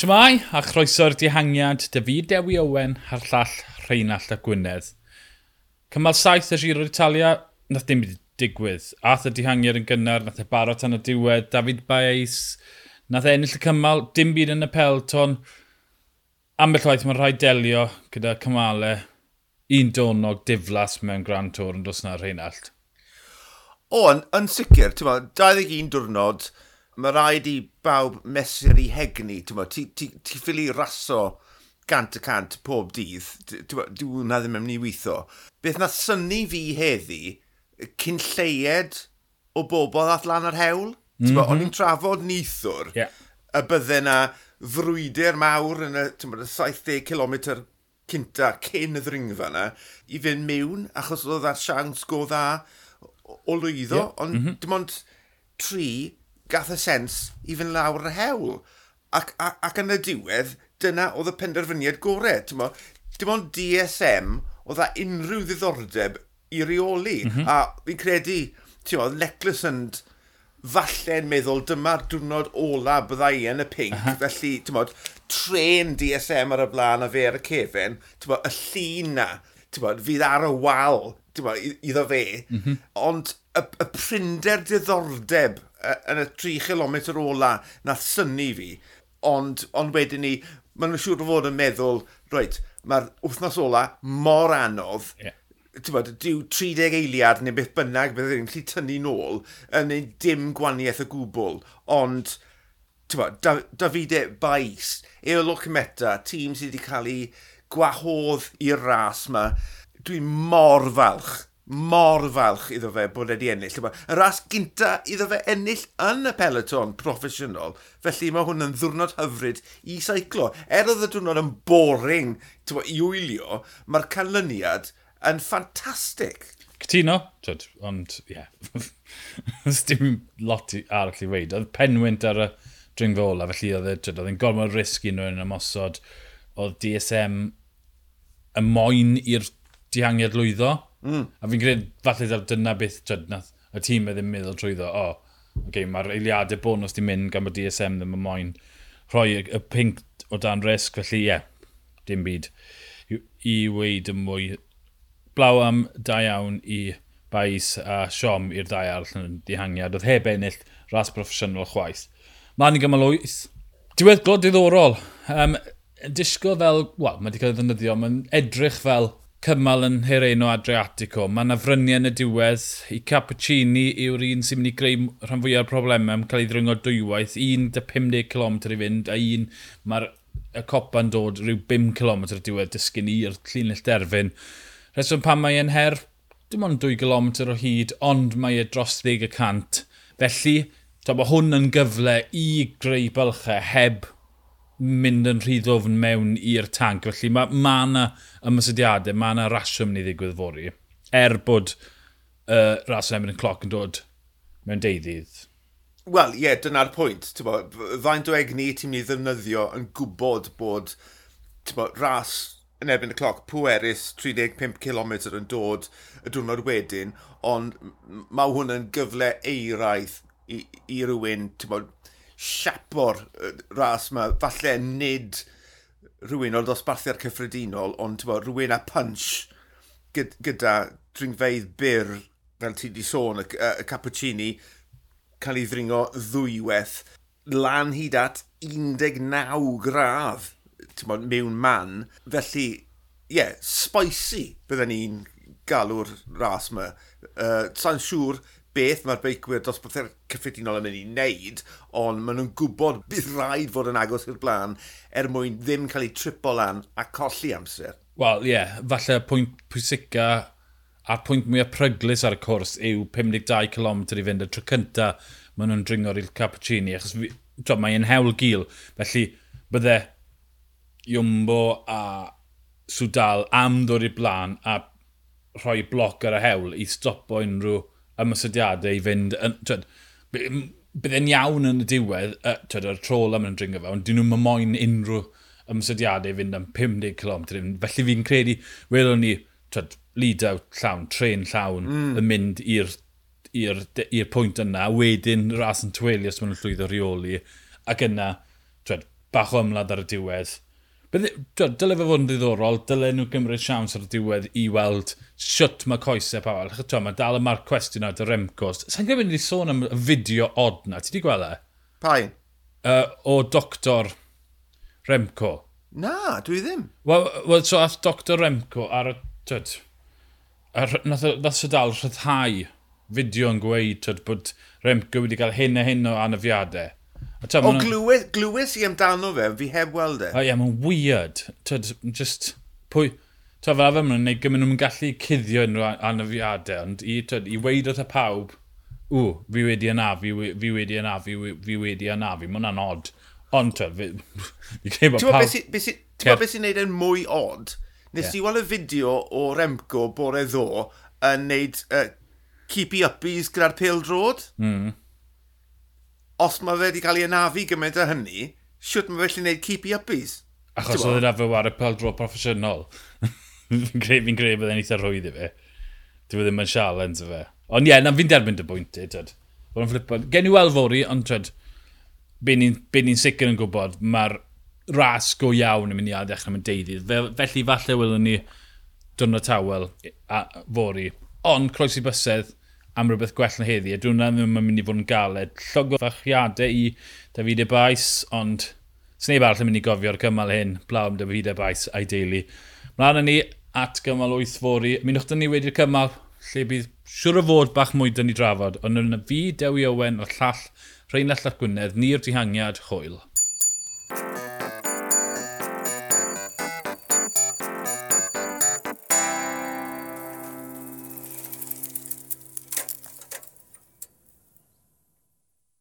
Siamai, a chroeso'r dihangiad, David Dewi Owen, a'r llall Rheinald a Gwynedd. Cymal saith y Giro Italia, nath dim byd digwydd. Ath y dihangiad yn gynnar, nath e barod tan y diwedd, David Baez, nath e ennill y cymal, dim byd yn y pelton. Ambell waith mae'n rhaid delio gyda cymalau un donog diflas mewn Grand Tour yn dos na Rheinald. O, yn, yn sicr, ti'n 21 diwrnod, mae rhaid i bawb mesur i hegni. Ti'n ti, ti, ti ffili raso gant y cant pob dydd. Dwi'n na ddim yn mynd i weithio. Beth na syni fi heddi, cyn lleied o bobl ath lan ar hewl. Mm -hmm. O'n i'n trafod nithwr yeah. y bydde na frwydr mawr yn y, y 70 km cynta cyn y ddringfa yna i fynd mewn achos oedd ar siawns go dda o lwyddo, yeah. ond mm -hmm. dim ond tri gath y sens i fynd lawr y hewl. Ac, ac, ac yn y diwedd, dyna oedd y penderfyniad gorau. Dim ond DSM oedd a unrhyw ddiddordeb i reoli. Mm -hmm. A fi'n credu, ti'n meddwl, oedd yn falle'n meddwl dyma'r diwrnod ola bydda i yn y pink. Uh -huh. Felly, ti'n meddwl, tren DSM ar y blaen a fe ar y cefen, ti'n meddwl, y llun na, ti'n meddwl, fydd ar y wal ma, iddo fe, mm -hmm. ond y, y prinder diddordeb yn y 3 km ola na syni fi, ond, ond wedyn ni, maen nhw'n siŵr o fod yn meddwl, roed, mae'r wythnos ola mor anodd, yeah. Bod, dyw 30 eiliad neu beth bynnag bydd yn gallu tynnu nôl yn ei dim gwaniaeth y gwbl, ond bod, da, Davide Baes, Eolo Cymeta, tîm sydd wedi cael ei gwahodd i'r ras yma, dwi mor falch, mor falch iddo fe bod wedi ennill. Y ras gynta iddo fe ennill yn y peloton proffesiynol, felly mae hwn yn ddwrnod hyfryd i seiclo. Er oedd y diwrnod yn boring tywa, i wylio, mae'r canlyniad yn ffantastig. Cytuno, twyd, ond ie, yeah. dim lot arall i weid. Oedd penwynt ar y dringfa ola, felly oedd e, e'n gormod risg i nhw yn ymosod. Oedd DSM y moyn i'r dihangiad lwyddo. Mm. A fi'n credu falle ddaw dyna beth dryd nath y tîm e ddim meddwl trwyddo, o, oh, okay, mae'r eiliadau bonus di mynd gan bod DSM ddim yn moyn rhoi y pink o dan risg, felly ie, yeah, dim byd i weid yn mwy. Blaw am da iawn i Bais a Siom i'r ddau arall yn dihangiad. Oedd heb ennill ras proffesiynol chwaith. Mlaen i gymal wyth. Diwedd glod diddorol. Um, disgo fel, wel, mae wedi cael ei ddynyddio, mae'n edrych fel cymal yn Hereno Adriatico. Mae yna fryniau yn y diwedd. I Cappuccini yw'r un sy'n mynd i greu rhan fwyaf o'r problemau am cael ei ddryngo dwywaith. Un 50 km i fynd a un mae'r y copa'n dod rhyw 5 km y diwedd dysgu ni i'r llinell derfyn. Rheswm pan mae e'n her, dim ond 2 km o hyd, ond mae e dros 10 y cant. Felly, ta, mae hwn yn gyfle i greu bylchau heb mynd yn rhy ddofn mewn i'r tank. Felly mae ma yna ymysydiadau, mae yna rasiwm ni ddigwydd fori. Er bod uh, ras yn efo'n cloc yn dod mewn deuddydd. Wel, ie, yeah, dyna'r pwynt. Bo, faint o egni ti'n mynd i ddefnyddio yn gwybod bod bo, ras yn erbyn y cloc pwerus 35 km yn dod y diwrnod wedyn, ond mae hwn yn gyfle eiraeth i, i rywun, ti'n siapo'r ras yma, falle nid rhywun o'r dosbarthiad cyffredinol, ond bo, rhywun a punch gyd, gyda dringfeidd byr, fel ti di sôn, y, y cappuccini, cael ei ddringo ddwywaith, lan hyd at 19 gradd bod, mewn man. Felly, ie, yeah, spicy byddwn ni'n galw'r ras yma. Uh, Sa'n siŵr beth mae'r beicwyr dosbarthau'r cyffredinol yn mynd i wneud, ond maen nhw'n gwybod bydd rhaid fod yn agos i'r blaen er mwyn ddim cael ei tripo lan a colli amser. Wel, ie, yeah, falle pwynt pwysica a'r pwynt mwyaf pryglis ar y cwrs yw 52 km i fynd y tro cynta maen nhw'n dringo'r il Cappuccini, achos mae'n hewl gil, felly bydde Iwmbo a Sudal am ddod i'r blaen a rhoi bloc ar y hewl i stopo unrhyw ymysodiadau i fynd... Yn, bydd e'n iawn yn y diwedd, uh, twyd, yr trol am yn dringo fe, ond dyn nhw'n moyn unrhyw ymysodiadau i fynd am 50 km. Felly fi'n credu, welwn ni, twyd, lead out llawn, tren llawn, mm. yn mynd i'r pwynt yna, wedyn ras yn twelio os maen nhw'n llwyddo rheoli, ac yna, twyd, bach o ymladd ar y diwedd, Dyle fe fod yn ddiddorol, dyle nhw gymryd siawns ar y diwedd i weld siwt mae coesau pa fel. Chytwa, mae dal y marc cwestiwn ar dy Remcos. Sa'n gwybod ni sôn am y fideo od na? Ti di gweld e? Pain? Uh, o doctor Remco. Na, dwi ddim. Wel, well, so ath doctor Remco ar y... Tyd, ar, nath, nath y dal rhyddhau fideo yn gweud tyd, bod Remco wedi cael hyn a hyn o anafiadau O, o glywys, glywys i amdano fe, fi heb weld e. O ie, mae'n weird. Tyd, just, pwy... Ta fel arfer maen nhw'n gymryd nhw'n gallu cuddio unrhyw anafiadau, ond i, tyd, i weid oedd y pawb, ww, fi wedi anafu, fi wedi anafu, fi wedi anafu, mae hwnna'n od. Ond, tyd, fi, fi Ti'n gwybod pawb... Ti'n beth sy'n neud yn mwy od? Nes yeah. i weld y fideo o Remco bore ddo yn neud uh, keepy-uppies gyda'r pêl drod? Mm os mae fe wedi cael ei anafu gymaint o hynny, siwt mae fe allu gwneud keepy uppies. Achos oedd yna fe war y pel dro proffesiynol. fi'n greu, fi'n greu bydde'n eitha rhwydd i fe. Dwi e ddim yn sialens fe. Ond ie, yeah, na fi'n derbyn dy bwynt i, tyd. Bod yn fflipo. Gen i weld fori, ond tyd, be ni'n ni sicr yn gwybod, mae'r ras go iawn yn mynd i adech am y deudydd. Fe, felly falle wylwn ni dwrnod tawel a fori. Ond croesi bysedd, am rhywbeth gwell na heddi, a dwi'n na ddim yn mynd i fod yn galed. Llog o fachiadau i Davide Baes, ond sneb arall yn mynd i gofio'r cymal hyn, blaw am David Ebais a'i deulu. Mlaen ni at gymal 8 fori. Mi'n wch ni wedi'r cymal lle bydd siwr o fod bach mwy dyn ni drafod, ond yna fi, Dewi Owen, o'r llall Rheinald Llach Gwynedd, ni'r dihangiad, hwyl.